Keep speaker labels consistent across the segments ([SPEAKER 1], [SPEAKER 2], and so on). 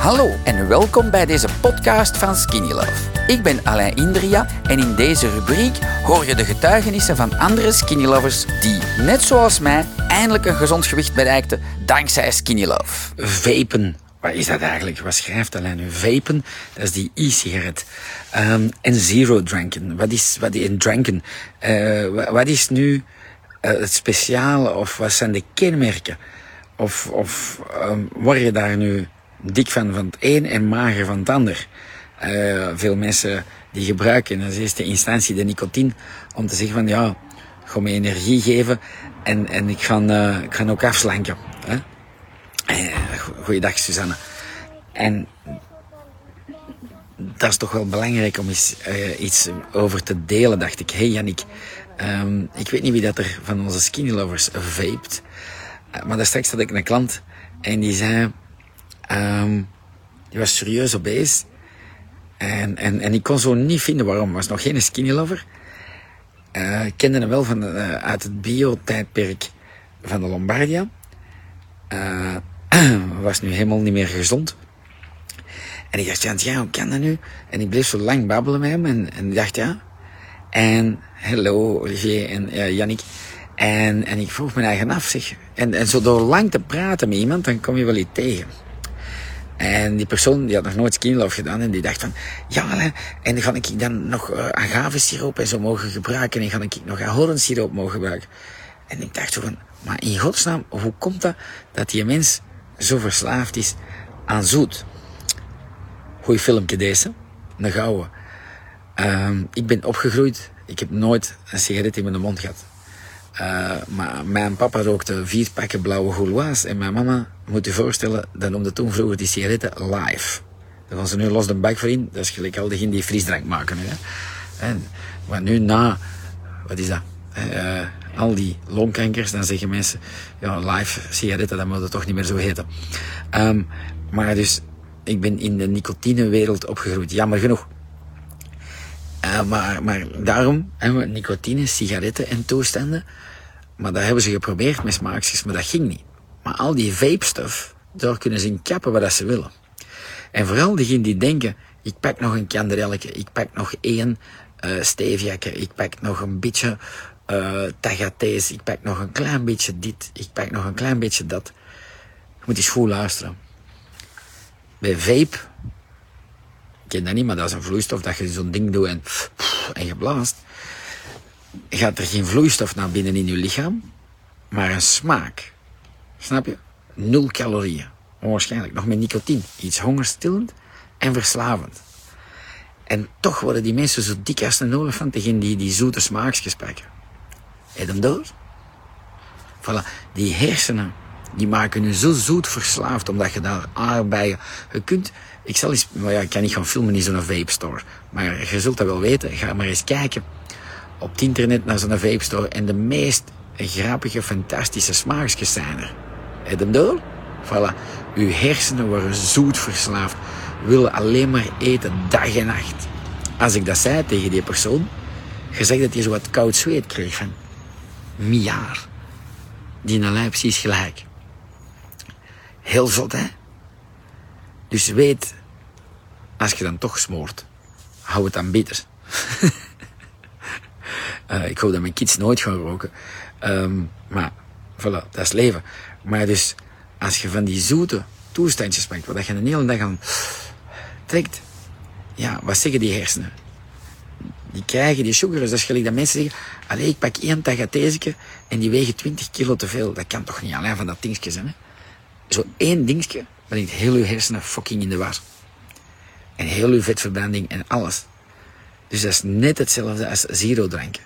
[SPEAKER 1] Hallo en welkom bij deze podcast van Skinny Love. Ik ben Alain Indria en in deze rubriek hoor je de getuigenissen van andere Skinny Lovers die, net zoals mij, eindelijk een gezond gewicht bereikten dankzij Skinny Love.
[SPEAKER 2] Vapen. Wat is dat eigenlijk? Wat schrijft Alain nu? Vapen, dat is die e-sigaret. Ehm, en zero drinken. Wat is, wat in drinken? Uh, wat is nu uh, het speciale of wat zijn de kenmerken? Of, of um, word je daar nu dik van van het een en mager van het ander? Uh, veel mensen die gebruiken in eerste instantie de nicotine om te zeggen van ja, ga me energie geven en, en ik, ga, uh, ik ga ook afslanken. Hè? Goeiedag Susanne. En dat is toch wel belangrijk om eens uh, iets over te delen, dacht ik. Hé hey Jannik, um, ik weet niet wie dat er van onze skinny lovers vaped. Uh, maar daar straks had ik een klant en die zei... Um, die was serieus obese. En, en, en ik kon zo niet vinden waarom. was nog geen skinny lover. Uh, ik kende hem wel van, uh, uit het bio-tijdperk van de Lombardia. Uh, was nu helemaal niet meer gezond. En ik dacht, ja, hoe kan dat nu? En ik bleef zo lang babbelen met hem en, en ik dacht, ja. En, hello Olivier en Yannick. En, en ik vroeg me eigen af, zeg. En, en zo door lang te praten met iemand, dan kom je wel iets tegen. En die persoon die had nog nooit skinlove gedaan en die dacht van, ja, en dan ga ik dan nog uh, agavesiroop en zo mogen gebruiken en ga ik nog ahornsiroop mogen gebruiken. En ik dacht van, maar in godsnaam, hoe komt dat dat die mens zo verslaafd is aan zoet? Goeie filmpje deze, een gouden. Um, ik ben opgegroeid, ik heb nooit een sigaret in mijn mond gehad. Uh, maar mijn papa rookte vier pakken blauwe Gaulois en mijn mama, moet je voorstellen, dat noemde toen vroeger die sigaretten live. Daar gaan ze nu los de bak voor in, dat is gelijk al die frisdrank maken. Hè. En, maar nu na, wat is dat? Uh, al die longkankers, dan zeggen mensen, ja, live sigaretten, dat moet het toch niet meer zo heten. Um, maar dus, ik ben in de nicotinewereld opgegroeid, jammer genoeg. Uh, maar, maar daarom hebben we nicotine, sigaretten en toestanden. Maar dat hebben ze geprobeerd met smaakjes, maar dat ging niet. Maar al die vape-stuff, daar kunnen ze in kappen wat ze willen. En vooral diegenen die denken, ik pak nog een kanderelletje, ik pak nog één uh, steviakke, ik pak nog een beetje uh, ik pak nog een klein beetje dit, ik pak nog een klein beetje dat. Je moet eens goed luisteren. Bij vape, ken dat niet, maar dat is een vloeistof dat je zo'n ding doet en, en je blaast. Gaat er geen vloeistof naar binnen in je lichaam, maar een smaak. Snap je? Nul calorieën. Onwaarschijnlijk. Nog met nicotine. Iets hongerstillend en verslavend. En toch worden die mensen zo dik als een olifant tegen die, die zoete smaakjes. Heb je hem door? Voilà. Die hersenen, die maken je zo zoet verslaafd, omdat je daar aardbeien... Je kunt... Ik zal eens... Maar ja, ik kan niet gaan filmen in zo'n vape store. Maar je zult dat wel weten. Ga maar eens kijken op het internet naar zo'n vape store. En de meest grappige, fantastische smaakjes zijn er. Heb je hem door? Voilà. Uw hersenen worden zoet verslaafd. Willen alleen maar eten, dag en nacht. Als ik dat zei tegen die persoon, je zegt dat hij zo wat koud zweet kreeg van miljard. Die lijn precies gelijk. Heel zot, hè? Dus weet, als je dan toch smoort, hou het dan beter. uh, ik hoop dat mijn kids nooit gaan roken. Um, maar, voilà, dat is leven. Maar dus, als je van die zoete toestandjes maakt, waar je een hele dag aan trekt, ja, wat zeggen die hersenen? Die krijgen die sugar, dus dat is gelijk dat mensen zeggen, allee, ik pak één tagatezeke en die wegen 20 kilo te veel. Dat kan toch niet alleen van dat dingetje zijn, hè? Zo één dingetje brengt heel uw hersenen fucking in de war. En heel uw vetverbranding en alles. Dus dat is net hetzelfde als zero dranken.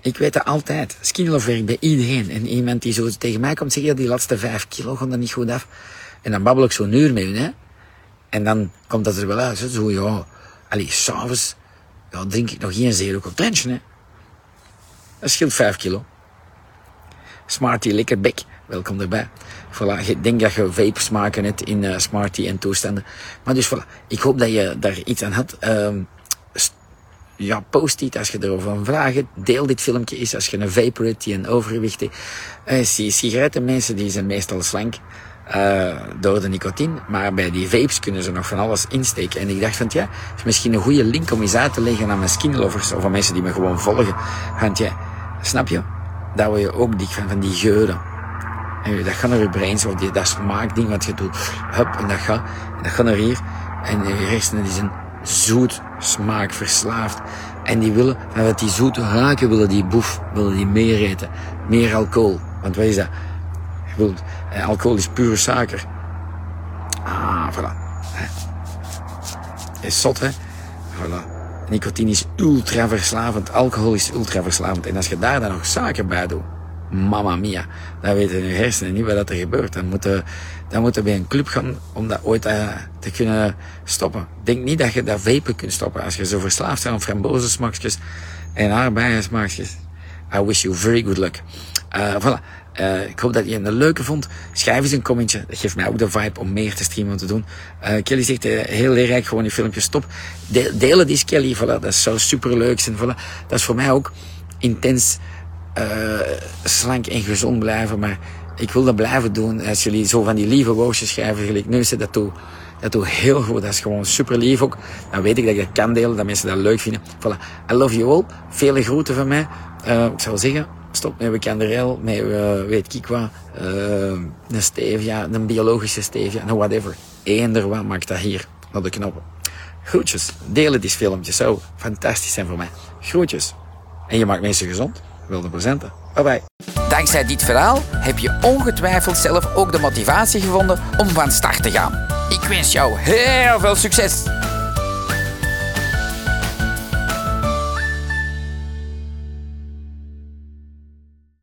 [SPEAKER 2] Ik weet dat altijd. Skinlove werkt bij iedereen. En iemand die zo tegen mij komt zeggen, die laatste vijf kilo gaan er niet goed af. En dan babbel ik zo'n uur met hè. En dan komt dat er wel uit. Zo, ja, allee, s'avonds, ja, drink ik nog geen zero contention, hè. Dat scheelt vijf kilo. Smarty, lekker bek. Welkom erbij. Voilà, ik denk dat je vape smaken hebt in uh, Smarty en toestanden. Maar dus voilà, ik hoop dat je daar iets aan had. Um, ja, post dit als je erover een vraag hebt. Deel dit filmpje eens als je een vapor hebt die een overgewicht heeft. Uh, sigaretten mensen die zijn meestal slank. uh, door de nicotine. Maar bij die vapes kunnen ze nog van alles insteken. En ik dacht van, ja, is misschien een goede link om eens uit te leggen aan mijn skinlovers of aan mensen die me gewoon volgen. Want ja, snap je? Daar word je ook dik van, van die geuren. En dat gaat naar je brein, zo die, dat smaakding wat je doet. Hup, en dat gaat, en dat gaat naar hier. En je hersenen die zijn zoet smaak verslaafd. En die willen, van wat die zoete raken willen die boef, willen die meer eten. Meer alcohol. Want wat is dat? wilt, eh, alcohol is pure suiker. Ah, voilà. Is zot, hè? Voilà. Nicotine is ultra verslavend. Alcohol is ultra verslavend. En als je daar dan nog suiker bij doet, mamma mia, dan weten je hersenen niet wat er gebeurt. Dan moeten, dan moeten bij een club gaan om dat ooit uh, te kunnen stoppen. Denk niet dat je dat vapen kunt stoppen. Als je zo verslaafd bent aan frambozensmaakjes en aardbeiensmaakjes. I wish you very good luck. Uh, voilà. Uh, ik hoop dat je het een leuke vond. Schrijf eens een commentje. Dat geeft mij ook de vibe om meer te streamen te doen. Uh, Kelly zegt heel leerrijk, gewoon die filmpjes stop. De delen die is Kelly, voilà, dat zou super leuk zijn. Voilà. Dat is voor mij ook intens slank en gezond blijven. Maar ik wil dat blijven doen. Als jullie zo van die lieve woordjes schrijven, gelijk nu dat toe. Dat doe heel goed. Dat is gewoon super lief ook. Dan weet ik dat ik dat kan delen, dat mensen dat leuk vinden. Voilà. I love you all. Vele groeten van mij. ik zou zeggen, stop met wekanderel, met uh, weet ik wat, uh, een stevia, een biologische stevia, nou whatever. Eender wat maakt dat hier op de knoppen. Groetjes, delen die filmpjes, zou fantastisch zijn voor mij. Groetjes. En je maakt mensen gezond, wilde presenten. Bye.
[SPEAKER 1] Dankzij dit verhaal heb je ongetwijfeld zelf ook de motivatie gevonden om van start te gaan. Ik wens jou heel veel succes!